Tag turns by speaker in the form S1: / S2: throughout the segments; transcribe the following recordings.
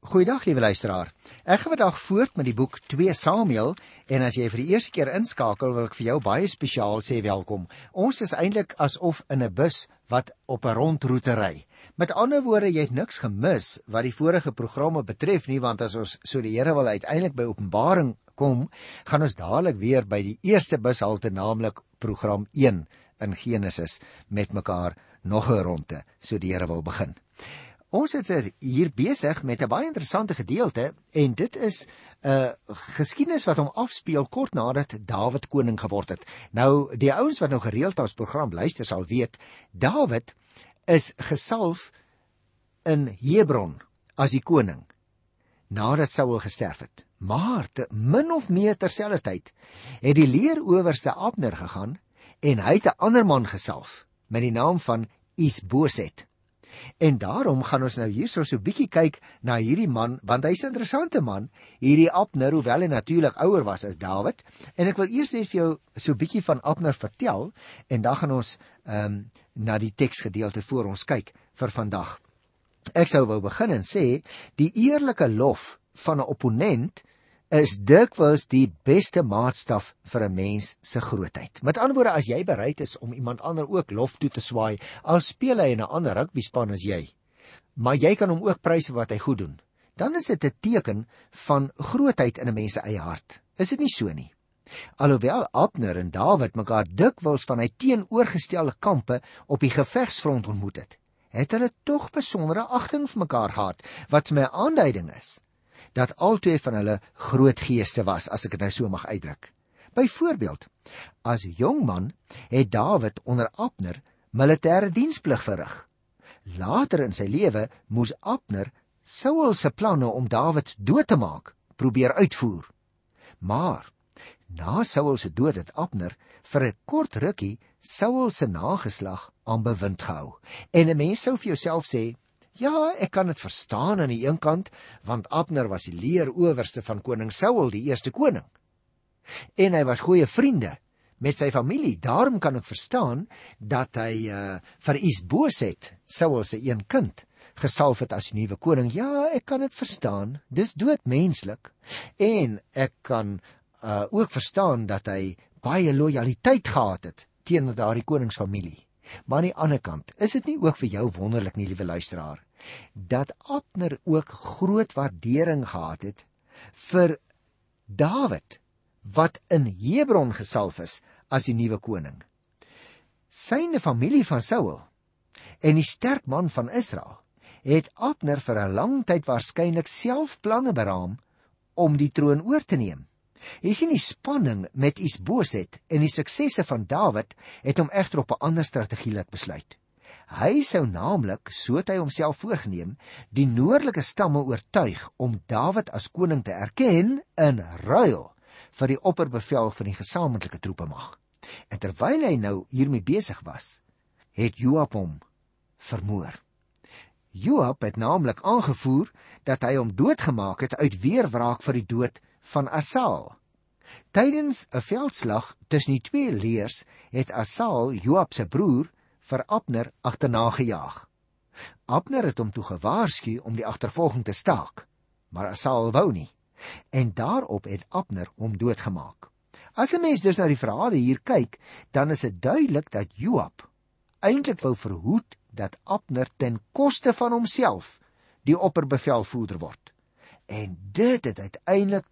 S1: Goeiedag liewe luisteraar. Ek gaan vandag voort met die boek 2 Samuel en as jy vir die eerste keer inskakel, wil ek vir jou baie spesiaal sê welkom. Ons is eintlik asof in 'n bus wat op 'n rondroete ry. Met ander woorde, jy het niks gemis wat die vorige programme betref nie, want as ons so die Here wil uiteindelik by Openbaring kom, gaan ons dadelik weer by die eerste bushalte, naamlik program 1 in Genesis met mekaar nog 'n ronde, so die Here wil begin. Ons het hier besig met 'n baie interessante gedeelte en dit is 'n uh, geskiedenis wat hom afspeel kort nadat Dawid koning geword het. Nou die ouens wat nou gereeld ons program luister sal weet, Dawid is gesalf in Hebron as die koning nadat Saul gesterf het. Maar te min of meer terselfdertyd het die leeroowerste Abner gegaan en hy het 'n ander man gesalf met die naam van Isboset. En daarom gaan ons nou hierso so 'n bietjie kyk na hierdie man want hy's 'n interessante man, hierdie Abner, hoewel hy natuurlik ouer was as Dawid. En ek wil eers net vir jou so 'n bietjie van Abner vertel en dan gaan ons ehm um, na die teksgedeelte voor ons kyk vir vandag. Ek sou wou begin en sê die eerlike lof van 'n opponent is dikwels die beste maatstaf vir 'n mens se grootheid. Met ander woorde, as jy bereid is om iemand ander ook lof toe te swaai, al speel hy in 'n ander rugbyspan as jy, maar jy kan hom ook prys vir wat hy goed doen, dan is dit 'n teken van grootheid in 'n mens se eie hart. Is dit nie so nie? Alhoewel Abner en Dawid mekaar dikwels van hy teenoorgestelde kampe op die gevegsfront ontmoet het, het hulle tog besondere agting vir mekaar gehad, wat my aanduiding is dat albei van hulle groot geeste was, as ek dit nou so mag uitdruk. Byvoorbeeld, as jong man het Dawid onder Abner militêre diensplig verrig. Later in sy lewe moes Abner Saul se planne om Dawid dood te maak probeer uitvoer. Maar na Saul se dood het Abner vir 'n kort rukkie Saul se nageslag aan bewind gehou. En 'n mens sou vir jouself sê, Ja, ek kan dit verstaan aan die een kant, want Abner was die leeroowerste van koning Saul, die eerste koning. En hy was goeie vriende met sy familie. Daarom kan ek verstaan dat hy uh, vir Isboset, Saul se een kind, gesalf het as nuwe koning. Ja, ek kan dit verstaan. Dis doodmenslik. En ek kan uh, ook verstaan dat hy baie lojaliteit gehad het teenoor daardie koningsfamilie. Maar aan die ander kant, is dit nie ook vir jou wonderlik nie, liewe luisteraar, dat Abner ook groot waardering gehad het vir Dawid wat in Hebron gesalf is as die nuwe koning. Syne familie van Saul en die sterk man van Israel het Abner vir 'n lang tyd waarskynlik self planne beraam om die troon oor te neem. Jy sien die spanning met Isboset en die suksesse van Dawid het hom egter op 'n ander strategie laat besluit. Hy sou naamlik, so het hy homself voorgenem, die noordelike stamme oortuig om Dawid as koning te erken in ruil vir die opperbevel van die gesamentlike troepe mag. En terwyl hy nou hiermee besig was, het Joab hom vermoor. Joab het naamlik aangevoer dat hy hom doodgemaak het uit weerwraak vir die dood van Asal. Tydens 'n veldslag tussen die twee leers het Asal, Joab se broer, vir Abner agterna gejaag. Abner het hom toe gewaarsku om die agtervolging te staak, maar Asal wou nie. En daarop het Abner hom doodgemaak. As 'n mens dus na die verhale hier kyk, dan is dit duidelik dat Joab eintlik wou verhoed dat Abner ten koste van homself die opperbevelvoerder word. En dit het uiteindelik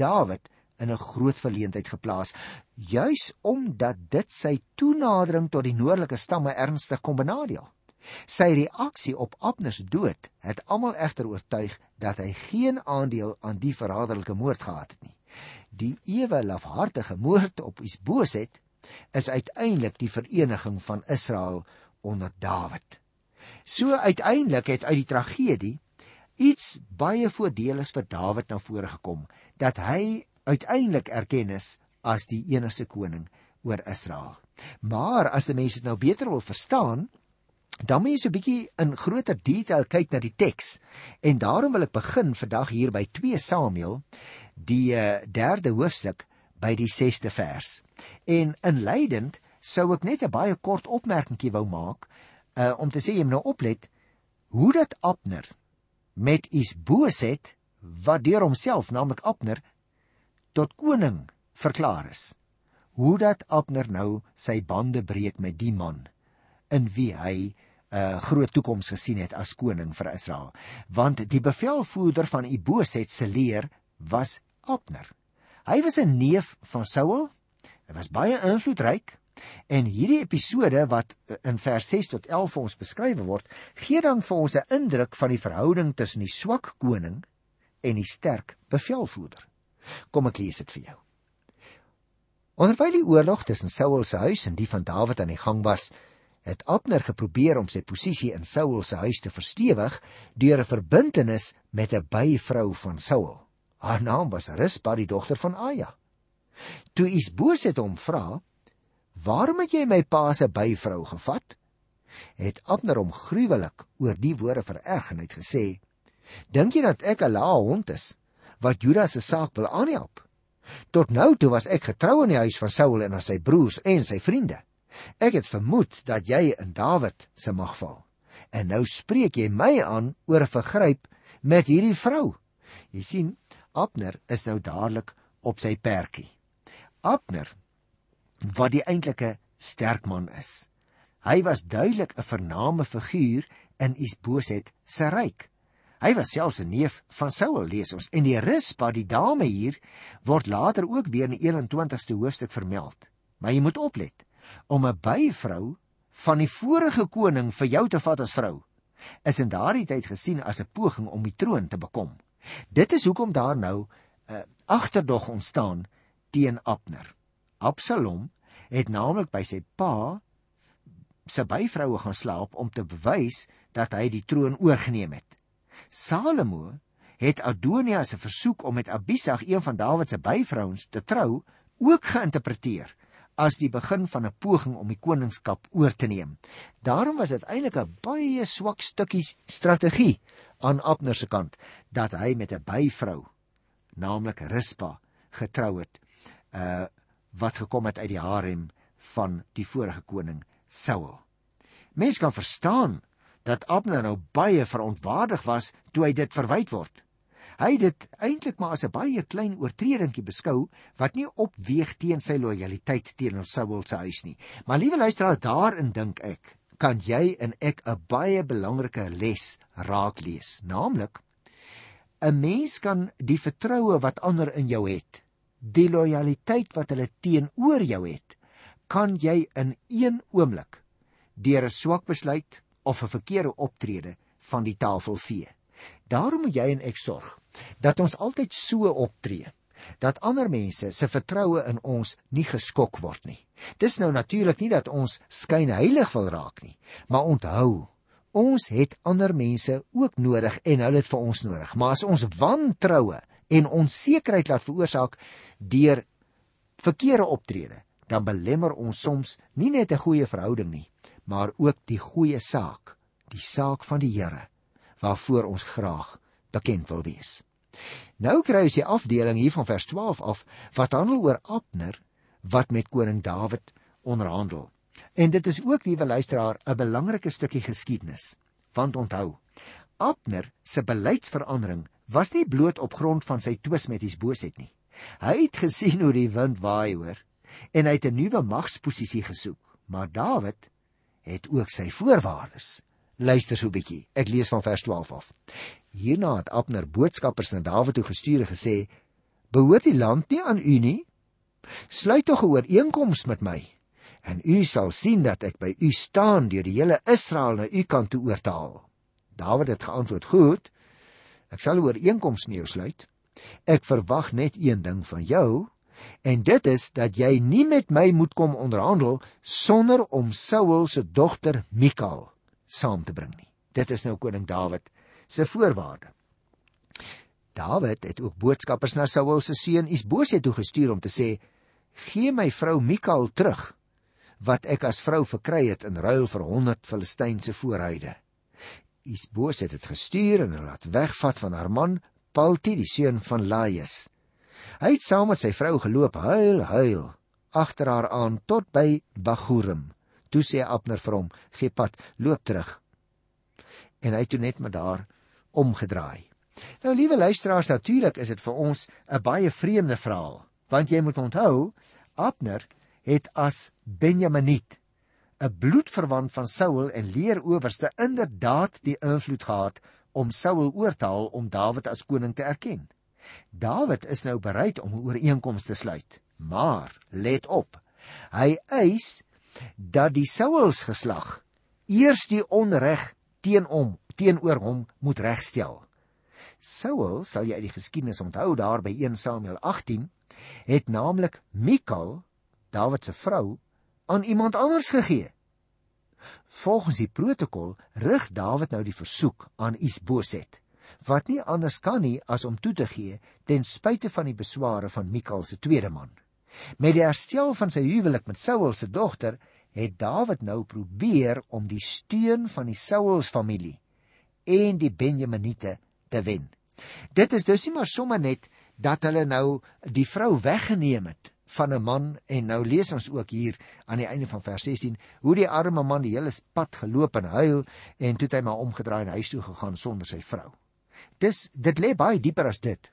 S1: Dawid in 'n groot verleentheid geplaas, juis omdat dit sy toenadering tot die noordelike stamme ernstig kom benadeel. Sy reaksie op Abner se dood het almal egter oortuig dat hy geen aandeel aan die verraderlike moord gehad het nie. Die ewe lafhartige moord op Isboset is uiteindelik die vereniging van Israel onder Dawid. So uiteindelik het uit die tragedie iets baie voordelig vir Dawid na vore gekom dat hy uiteindelik erken is as die enigste koning oor Israel. Maar as die mense dit nou beter wil verstaan, dan moet jy so 'n bietjie in groter detail kyk na die teks. En daarom wil ek begin vandag hier by 2 Samuel, die uh, derde hoofstuk by die 6ste vers. En inleidend sou ek net 'n baie kort opmerkingie wou maak uh, om te sê jy moet nou oplet hoe dat Abner met Isboset wat deur homself naamlik Abner tot koning verklaar is. Hoe dat Abner nou sy bande breek met die man in wie hy 'n uh, groot toekoms gesien het as koning vir Israel. Want die bevelvoerder van Iboset se leer was Abner. Hy was 'n neef van Saul. Hy was baie invloedryk en hierdie episode wat in vers 6 tot 11 vir ons beskryf word, gee dan vir ons 'n indruk van die verhouding tussen die swak koning en die sterk bevelvoerder. Kom ek lees dit vir jou. Onderwyl die oorlog tussen Saul se huis en die van Dawid aan die gang was, het Abner geprobeer om sy posisie in Saul se huis te verstewig deur 'n verbintenis met 'n byvrou van Saul. Haar naam was Rispa, die dogter van Aja. Toe Isboset hom vra, "Waarom het jy my pa se byvrou gevat?" het Abner hom gruwelik oor die woorde vererg en het gesê, "Dink jy dat ek 'n laa hond is wat Judas se saak wil aanhelp? Tot nou toe was ek getrou in die huis van Saul en aan sy broers en sy vriende." Ek het vermoed dat jy in Dawid se mag val. En nou spreek jy my aan oor 'n vergryp met hierdie vrou. Jy sien, Abner is nou dadelik op sy perdjie. Abner wat die eintlike sterk man is. Hy was duidelik 'n vername figuur in Isboset se ryk. Hy was selfs 'n neef van Saul, lees ons. En die Rispa, die dame hier, word later ook weer in die 21ste hoofstuk vermeld. Maar jy moet oplet om 'n byvrou van die vorige koning vir jou te vat as vrou is in daardie tyd gesien as 'n poging om die troon te bekom. Dit is hoekom daar nou 'n uh, agterdog ontstaan teen Abner. Absalom het naamlik by sy pa se byvroue gaan slaap om te bewys dat hy die troon oorgeneem het. Salomo het Adonia se versoek om met Abisag, een van Dawid se byvrouens, te trou, ook geïnterpreteer as die begin van 'n poging om die koningskap oor te neem. Daarom was dit eintlik 'n baie swak stukkie strategie aan Abner se kant dat hy met 'n byvrou, naamlik Rispa, getrou het, uh wat gekom het uit die harem van die vorige koning Saul. Mens kan verstaan dat Abner nou baie verontwaardig was toe hy dit verwyd word. Hy het dit eintlik maar as 'n baie klein oortredingkie beskou wat nie opweeg teen sy lojaliteit teenoor Saul se huis nie. Maar liewe luisteraar, daarin dink ek, kan jy en ek 'n baie belangrike les raak lees, naamlik 'n mens kan die vertroue wat ander in jou het, die lojaliteit wat hulle teenoor jou het, kan jy in een oomblik deur 'n swak besluit of 'n verkeerde optrede van die tafel vee. Daarom moet jy en ek sorg dat ons altyd so optree dat ander mense se vertroue in ons nie geskok word nie. Dis nou natuurlik nie dat ons skyn heilig wil raak nie, maar onthou, ons het ander mense ook nodig en hulle het vir ons nodig. Maar as ons wantroue en onsekerheid laat veroorsaak deur verkeerde optrede, dan belemmer ons soms nie net 'n goeie verhouding nie, maar ook die goeie saak, die saak van die Here waarvoor ons graag bekend wil wees. Nou kry ons die afdeling hier van vers 12 af wat handel oor Abner wat met koning Dawid onderhandel. En dit is ook liewe luisteraar 'n belangrike stukkie geskiedenis. Want onthou, Abner se beleidsverandering was nie bloot op grond van sy twis met Isboset nie. Hy het gesien hoe die wind waai hoor en hy het 'n nuwe magsposisie gesoek, maar Dawid het ook sy voorwaardes. Luister so 'n bietjie. Ek lees van vers 12 af. Hierna het Abner boodskappers na Dawid toe gestuur en gesê: "Behoort die land nie aan u nie? Sluit tog 'n ooreenkoms met my, en u sal sien dat ek by u staan deur die hele Israel na u kant toe oortaal." Dawid het geantwoord: "Goed. Ek sal 'n ooreenkoms met jou sluit. Ek verwag net een ding van jou." En dit is dat jy nie met my moet kom onderhandel sonder om Saul se dogter Mikal saam te bring nie. Dit is nou koning Dawid se voorwaarde. Dawid het ook boodskappers na Saul se seun Isboset toe gestuur om te sê: "Gee my vrou Mikal terug wat ek as vrou verkry het in ruil vir 100 Filistynse voorhuide." Isboset het gestuur en laat wegvat van haar man Palti die seun van Laius. Hy het saam met sy vrou geloop, huil, huil, agter haar aan tot by Bagurim. Toe sê Abner vir hom: "Gee pad, loop terug." En hy het toe net met haar omgedraai. Nou liewe luisteraars, natuurlik is dit vir ons 'n baie vreemde verhaal, want jy moet onthou, Abner het as Benjaminiet 'n bloedverwant van Saul en leeroowerste inderdaad die invloed gehad om Saul oor te haal om Dawid as koning te erken. Dawid is nou bereid om 'n ooreenkoms te sluit, maar let op. Hy eis dat die Sauls geslag eers die onreg teen hom teenoor hom moet regstel. Saul, sal jy uit die geskiedenis onthou daar by 1 Samuel 18, het naamlik Mikal, Dawid se vrou, aan iemand anders gegee. Volgens die protokol rig Dawid nou die versoek aan Isboset, wat nie anders kan nie as om toe te gee ten spyte van die besware van Mikal se tweede man. Met die herstel van sy huwelik met Saul se dogter, het Dawid nou probeer om die steun van die Sauls familie en die Benjaminite te wen. Dit is dus nie maar sommer net dat hulle nou die vrou weggeneem het van 'n man en nou lees ons ook hier aan die einde van vers 16 hoe die arme man die hele pad geloop en huil en toe het hy maar omgedraai en huis toe gegaan sonder sy vrou. Dis dit lê baie dieper as dit.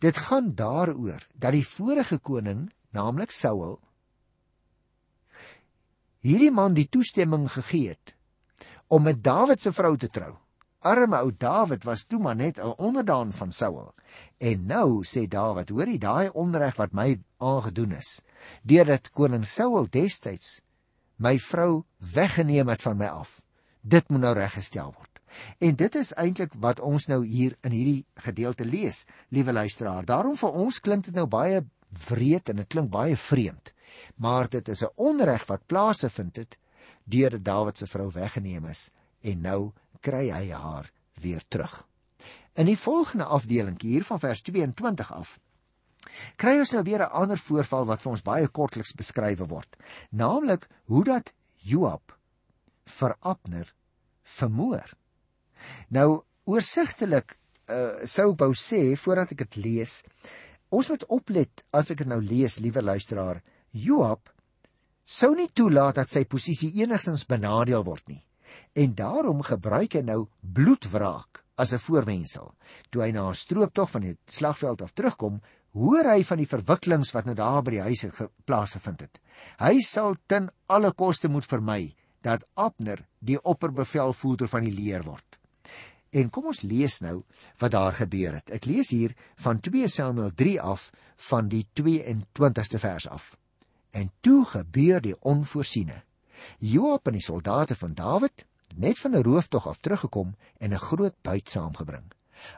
S1: Dit gaan daaroor dat die vorige koning, naamlik Saul, hierdie man die toestemming gegee het om met Dawid se vrou te trou. Arme ou Dawid was toe maar net 'n onderdaan van Saul. En nou sê Dawid, hoorie daai onreg wat my aangedoen is, deurdat koning Saul destyds my vrou weggeneem het van my af. Dit moet nou reggestel word. En dit is eintlik wat ons nou hier in hierdie gedeelte lees, liewe luisteraar. Daarom vir ons klink dit nou baie wreed en dit klink baie vreemd. Maar dit is 'n onreg wat plaasgevind het deurdat Dawid se vrou weggeneem is en nou kry hy haar weer terug. In die volgende afdeling hier van vers 22 af kry ons nou weer 'n ander voorval wat vir ons baie kortliks beskryf word, naamlik hoe dat Joab vir Abner vermoor. Nou oorsigtelik uh, sou ek wou sê voordat ek dit lees, ons moet oplet as ek dit nou lees, liewe luisteraar, Joab sou nie toelaat dat sy posisie enigstens benadeel word nie en daarom gebruik hy nou bloedwraak as 'n voorwendsel. Toe hy na 'n strooptog van die slagveld af terugkom, hoor hy van die verwikkelings wat nou daar by die huis plaasgevind het. Hy sal ten alle koste moet vermy dat Abner die opperbevelvoerder van die leer word. En kom ons lees nou wat daar gebeur het. Ek lees hier van 2 Samuel 3 af van die 22ste vers af. En toe gebeur die onvoorsiene. Joab en die soldate van Dawid net van 'n rooftog af teruggekom en 'n groot buit saamgebring.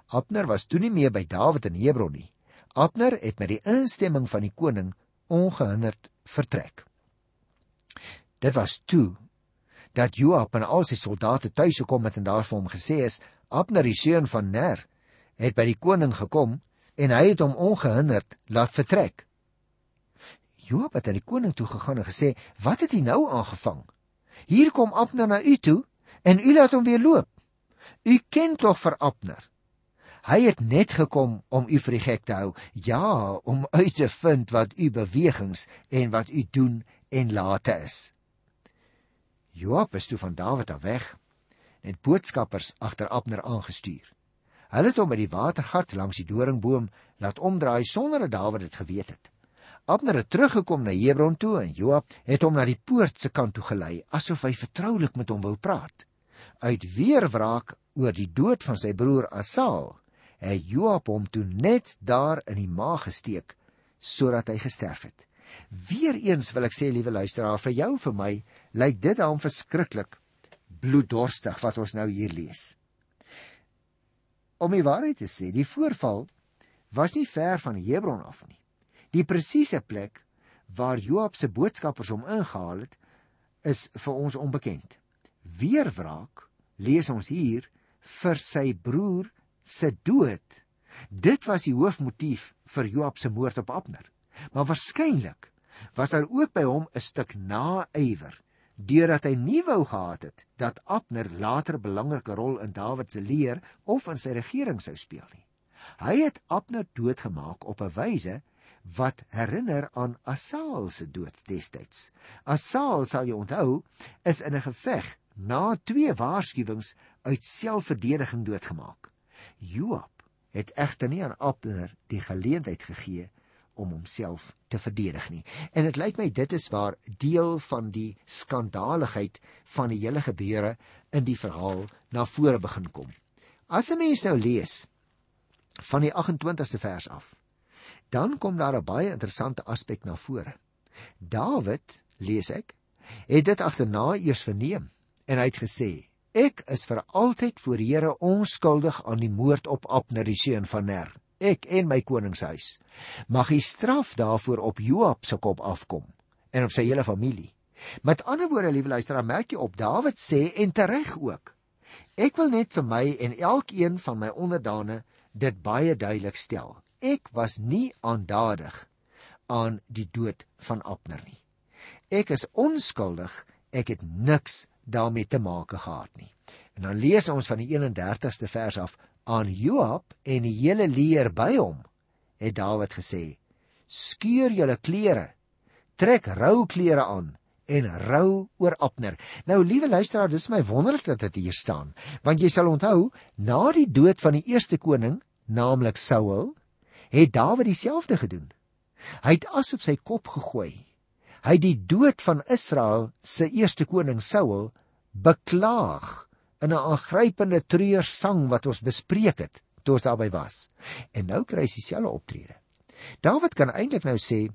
S1: Abner was toe nie meer by Dawid in Hebron nie. Abner het met die instemming van die koning ongehinderd vertrek. Dit was toe dat Joab en al sy soldate tuis gekom het en daar vir hom gesê is: "Abner, die seun van Ner, het by die koning gekom en hy het hom ongehinderd laat vertrek." Joab het aan die koning toe gegaan en gesê: "Wat het hy nou aangevang? Hier kom Abner na u toe en u laat hom weer loop. U ken tog vir Abner. Hy het net gekom om u vir die gek te hou, ja, om uit te vind wat u bewegings en wat u doen en late is." Joab is toe van Dawid af weg en boodskappers agter Abner aangestuur. Hulle het hom by die watergat langs die doringboom laat omdraai sonder dat Dawid dit geweet het. Abner het teruggekom na Hebron toe en Joab het hom na die poort se kant toe gelei asof hy vertroulik met hom wou praat. Uit weerwraak oor die dood van sy broer Asal, het Joab hom toe net daar in die maag gesteek sodat hy gesterf het. Weereens wil ek sê liewe luisteraar, vir jou vir my lyk dit dan verskriklik bloeddorstig wat ons nou hier lees. Om die waarheid te sê, die voorval was nie ver van Hebron af nie. Die presiese plek waar Joab se boodskappers hom ingehaal het, is vir ons onbekend. Weerwraak lees ons hier vir sy broer se dood. Dit was die hoofmotief vir Joab se moord op Abner. Maar waarskynlik was daar ook by hom 'n stuk naaiwer deurdat hy nie wou gehad het dat Abner later 'n belangrike rol in Dawid se leer of in sy regering sou speel nie. Hy het Abner doodgemaak op 'n wyse wat herinner aan Asael se dood destyds. Asael sal jy onthou is in 'n geveg na twee waarskuwings uit selfverdediging doodgemaak. Joab het egter nie aan Abner die geleentheid gegee om homself te verdedig nie. En dit lyk my dit is waar deel van die skandaligheid van die hele gebeure in die verhaal na vore begin kom. As 'n mens nou lees van die 28ste vers af, dan kom daar 'n baie interessante aspek na vore. Dawid, lees ek, het dit agterna eers verneem en hy het gesê: Ek is vir altyd voor Here onskuldig aan die moord op Abner die seun van Ner ek en my koningshuis. Mag die straf daarvoor op Joab se kop afkom en op sy hele familie. Met ander woorde, liewe luisteraar, merk jy op Dawid sê en tereg ook. Ek wil net vir my en elkeen van my onderdane dit baie duidelik stel. Ek was nie aandadig aan die dood van Abner nie. Ek is onskuldig. Ek het niks daarmee te maak gehad nie. En dan lees ons van die 31ste vers af aan Joab en die hele leer by hom, het Dawid gesê: "Skeur julle klere, trek rou klere aan en rou oor Abner." Nou, liewe luisteraar, dis my wonderlik dat dit hier staan, want jy sal onthou, na die dood van die eerste koning, naamlik Saul, het Dawid dieselfde gedoen. Hy het as op sy kop gegooi. Hy het die dood van Israel se eerste koning Saul beklaag in 'n aangrypende treursang wat ons bespreek het toe ons daarby was. En nou kry hy dieselfde optrede. Dawid kan eintlik nou sê,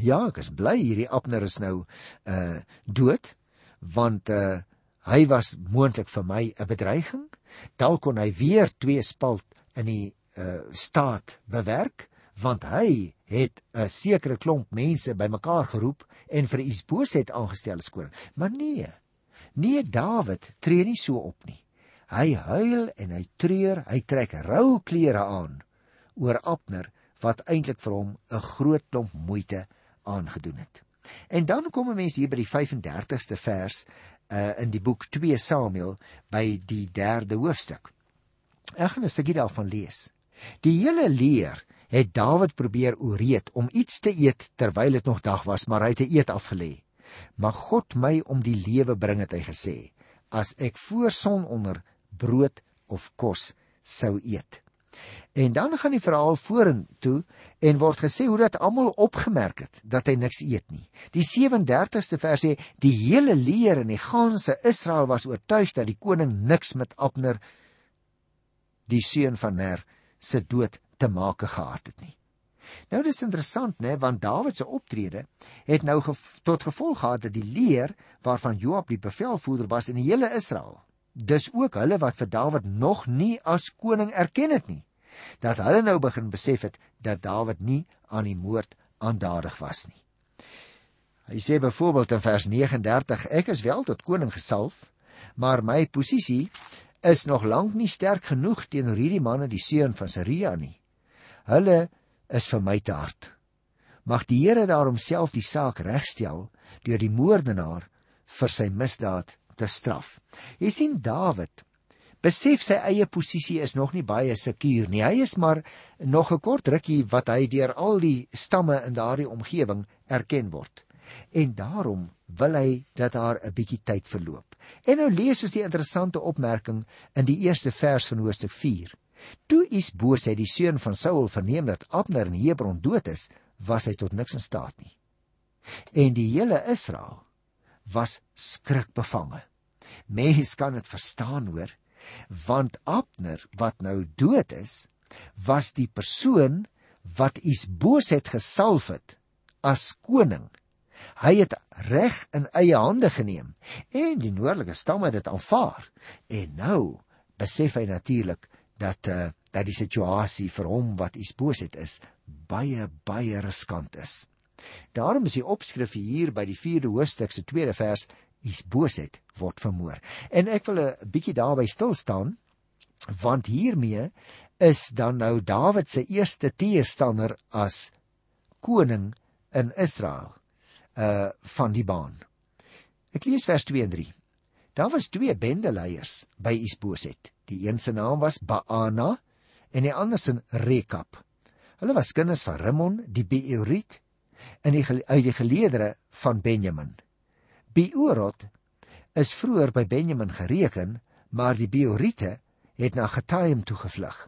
S1: ja, ek is bly hierdie Abner is nou uh dood want uh hy was moontlik vir my 'n bedreiging. Dalk kon hy weer twee spalt in die uh staat bewerk want hy het 'n sekere klomp mense bymekaar geroep en vir Isboset aangestel as koning. Maar nee, Nee, Dawid tree nie so op nie. Hy huil en hy treur, hy trek rou klere aan oor Abner wat eintlik vir hom 'n groot klomp moeite aangedoen het. En dan kom 'n mens hier by die 35ste vers uh in die boek 2 Samuel by die 3de hoofstuk. Ek gaan 'n stukkie daarvan lees. Die hele leer het Dawid probeer ooreed om iets te eet terwyl dit nog dag was, maar hy het te eet afgelê. Mag God my om die lewe bring het hy gesê as ek voor son onder brood of kos sou eet. En dan gaan die verhaal vorentoe en word gesê hoe dat almal opgemerk het dat hy niks eet nie. Die 37ste vers sê die hele leer en die ganse Israel was oortuig dat die koning niks met Abner die seun van Ner se dood te maak gehad het nie. Nou dis interessant nê want Dawid se optrede het nou gev tot gevolg gehad dat die leer waarvan Joab die bevelvoerder was in die hele Israel dis ook hulle wat vir Dawid nog nie as koning erken het nie dat hulle nou begin besef het dat Dawid nie aan die moord aandadig was nie. Hy sê byvoorbeeld in vers 39 ek is wel tot koning gesalf maar my posisie is nog lank nie sterk genoeg teenoor hierdie manne die seun van Seria nie. Hulle is vir my te hard. Mag die Here daarom self die saak regstel deur die moordenaar vir sy misdaad te straf. Jy sien Dawid besef sy eie posisie is nog nie baie sekuur nie. Hy is maar nog 'n kort rukkie wat hy deur al die stamme in daardie omgewing erken word. En daarom wil hy dat daar 'n bietjie tyd verloop. En nou lees ons die interessante opmerking in die eerste vers van Hoofstuk Toe Isboset die seun van Saul verneem dat Abner in Hebron dood is, was hy tot niks in staat nie. En die hele Israel was skrikbevange. Mens kan dit verstaan hoor, want Abner wat nou dood is, was die persoon wat Isboset gesalf het as koning. Hy het reg in eie hande geneem en die noordelike stamme het dit aanvaar. En nou besef hy natuurlik dat uh, dat die situasie vir hom wat Isboset is baie baie riskant is. Daarom is die opskrif hier by die 4de hoofstuk se tweede vers Isboset word vermoor. En ek wil 'n bietjie daarby stil staan want hiermee is dan nou Dawid se eerste teestander as koning in Israel uh van die baan. Ek lees vers 2 en 3. Daar was twee bendeleiers by Isboset. Die een se naam was Baana en die ander se Rekab. Hulle was kinders van Rimmon die Beoriet in die uit die geleedere van Benjamin. Beorot is vroeër by Benjamin gereken, maar die Beoriete het na Getaim toe gevlug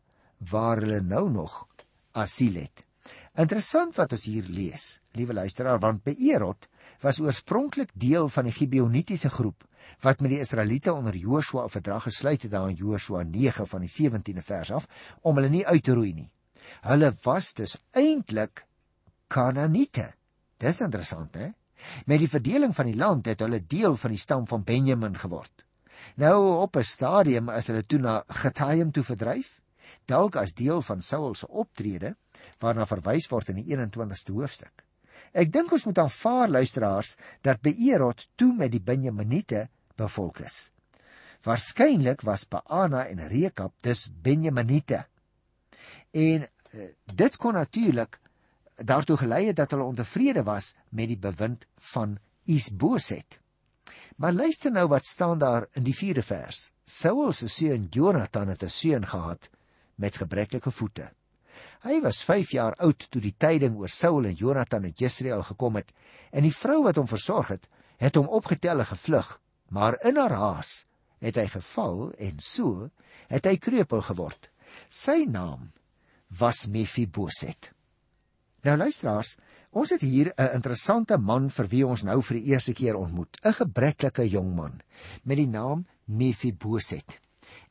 S1: waar hulle nou nog asiel het. Interessant wat ons hier lees, liewe luisteraar, want Beerot was oorspronklik deel van die Gibeonitiese groep wat met die Israeliete onder Joshua 'n verdrag gesluit het daar in Joshua 9 van die 17de vers af om hulle nie uit te roei nie. Hulle was dus eintlik Kanaaniete. Dis interessant, hè? Met die verdeling van die land het hulle deel van die stam van Benjamin geword. Nou op 'n stadium as hulle toe na Getaim toe verdryf, dalk as deel van Saul se optrede waarna verwys word in die 21ste hoofstuk. Ek dink ons moet aanvaar luisteraars dat Beerot toe met die Benjaminiete bevolk is. Waarskynlik was Baana en Rekab dus Benjaminiete. En uh, dit kon natuurlik daartoe gelei het dat hulle ontevrede was met die bewind van Isboset. Maar luister nou wat staan daar in die 4de vers. Saul se seun Jonathan het 'n seun gehad met gebreklike voete. Hy was 5 jaar oud toe die tyding oor Saul en Jonathan uit Jesreel gekom het en die vrou wat hom versorg het, het hom opgetel en gevlug, maar in haar haas het hy geval en so het hy kreupel geword. Sy naam was Mephiboset. Nou luisteraars, ons het hier 'n interessante man vir wie ons nou vir die eerste keer ontmoet, 'n gebreklike jong man met die naam Mephiboset.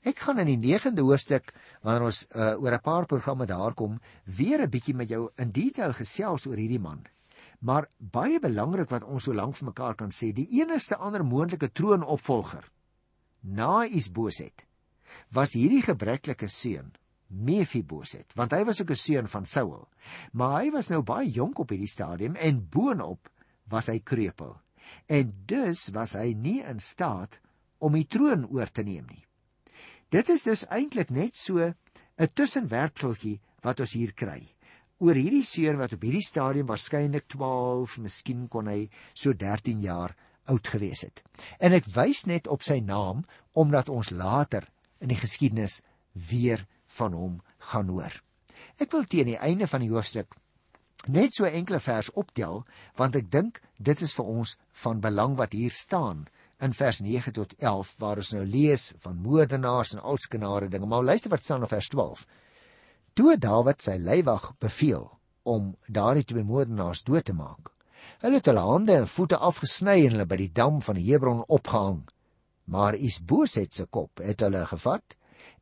S1: Ek gaan in die 9de hoofstuk wanneer ons uh, oor 'n paar programme daar kom, weer 'n bietjie met jou in detail gesels oor hierdie man. Maar baie belangrik wat ons so lank vir mekaar kan sê, die enigste ander moontlike troonopvolger na Isboset was hierdie gebreklike seun Mephiboset, want hy was ook 'n seun van Saul. Maar hy was nou baie jonk op hierdie stadium en boonop was hy kreupel. En dus was hy nie in staat om die troon oor te neem nie. Dit is dus eintlik net so 'n tussenwerpseltjie wat ons hier kry. Oor hierdie seun wat op hierdie stadium waarskynlik 12, miskien kon hy so 13 jaar oud gewees het. En ek wys net op sy naam omdat ons later in die geskiedenis weer van hom gaan hoor. Ek wil teen die einde van die hoofstuk net so enkele vers optel want ek dink dit is vir ons van belang wat hier staan in vers 9 tot 11 waar ons nou lees van moordenaars en alskenare dinge maar luister wat staan in vers 12 Toe Dawid sy leiwag beveel om daardie twee moordenaars dood te maak hulle het hulle hande en voete afgesny en hulle by die dam van Hebron opgehang maar Isboset se kop het hulle gevat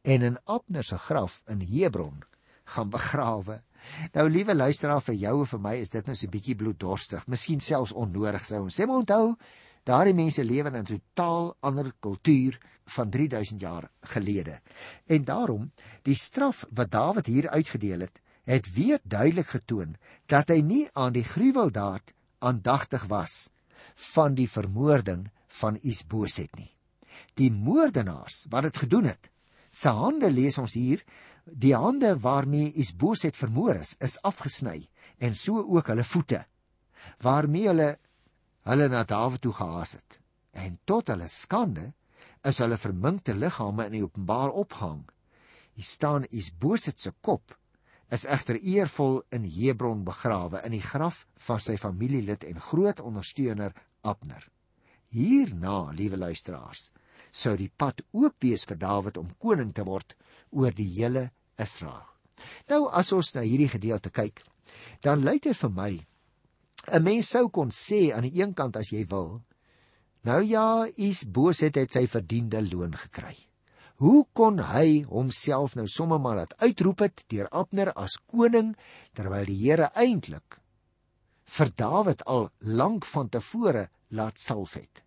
S1: en in Abner se graf in Hebron gaan begrawe. Nou liewe luisteraar vir jou en vir my is dit nou so 'n bietjie bloeddorstig, miskien selfs onnodig sou ons sê maar onthou daardie mense lewe in 'n totaal ander kultuur van 3000 jaar gelede. En daarom die straf wat Dawid hier uitgedeel het, het weer duidelik getoon dat hy nie aan die gruweldaad aandagtig was van die vermoording van Isboset nie. Die moordenaars wat dit gedoen het, se hande lees ons hier die hande waarmee Isboset vermoor is is afgesny en so ook hulle voete waarmee hulle hulle na Dawid toe gehaas het. En tot hulle skande is hulle verminkte liggame in die openbaar opgehang hier staan Isboset se kop is egter eervol in Hebron begrawe in die graf van sy familielid en groot ondersteuner Abner. Hierna liewe luisteraars sou die pad oop wees vir Dawid om koning te word oor die hele Israel. Nou as ons na hierdie gedeelte kyk, dan lyk dit vir my 'n mens sou kon sê aan die een kant as jy wil, nou ja, is Boset het sy verdiende loon gekry. Hoe kon hy homself nou sommer maar laat uitroep het deur Abner as koning terwyl die Here eintlik vir Dawid al lank van tevore laat salf het?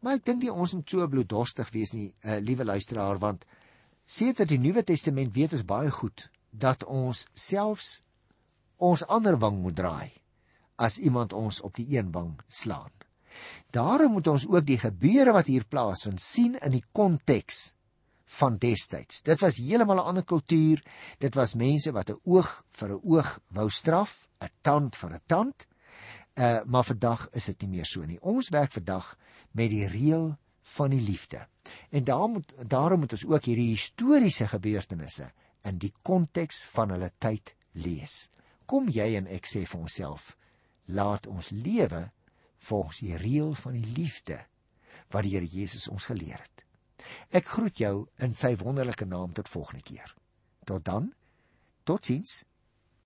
S1: Maar ek dink nie ons moet so bloeddorstig wees nie, uh, liewe luisteraar, want sedert die Nuwe Testament weet ons baie goed dat ons selfs ons ander wang moet draai as iemand ons op die een wang slaan. Daarom moet ons ook die gebeure wat hier plaasvind sien in die konteks van destyds. Dit was heeltemal 'n ander kultuur. Dit was mense wat 'n oog vir 'n oog wou straf, 'n tand vir 'n tand. Uh maar vandag is dit nie meer so nie. Ons werk vandag met die reël van die liefde. En daarom moet daarom moet ons ook hierdie historiese gebeurtenisse in die konteks van hulle tyd lees. Kom jy en ek sê vir onsself, laat ons lewe volgens die reël van die liefde wat die Here Jesus ons geleer het. Ek groet jou in sy wonderlike naam tot volgende keer. Tot dan. Totsiens.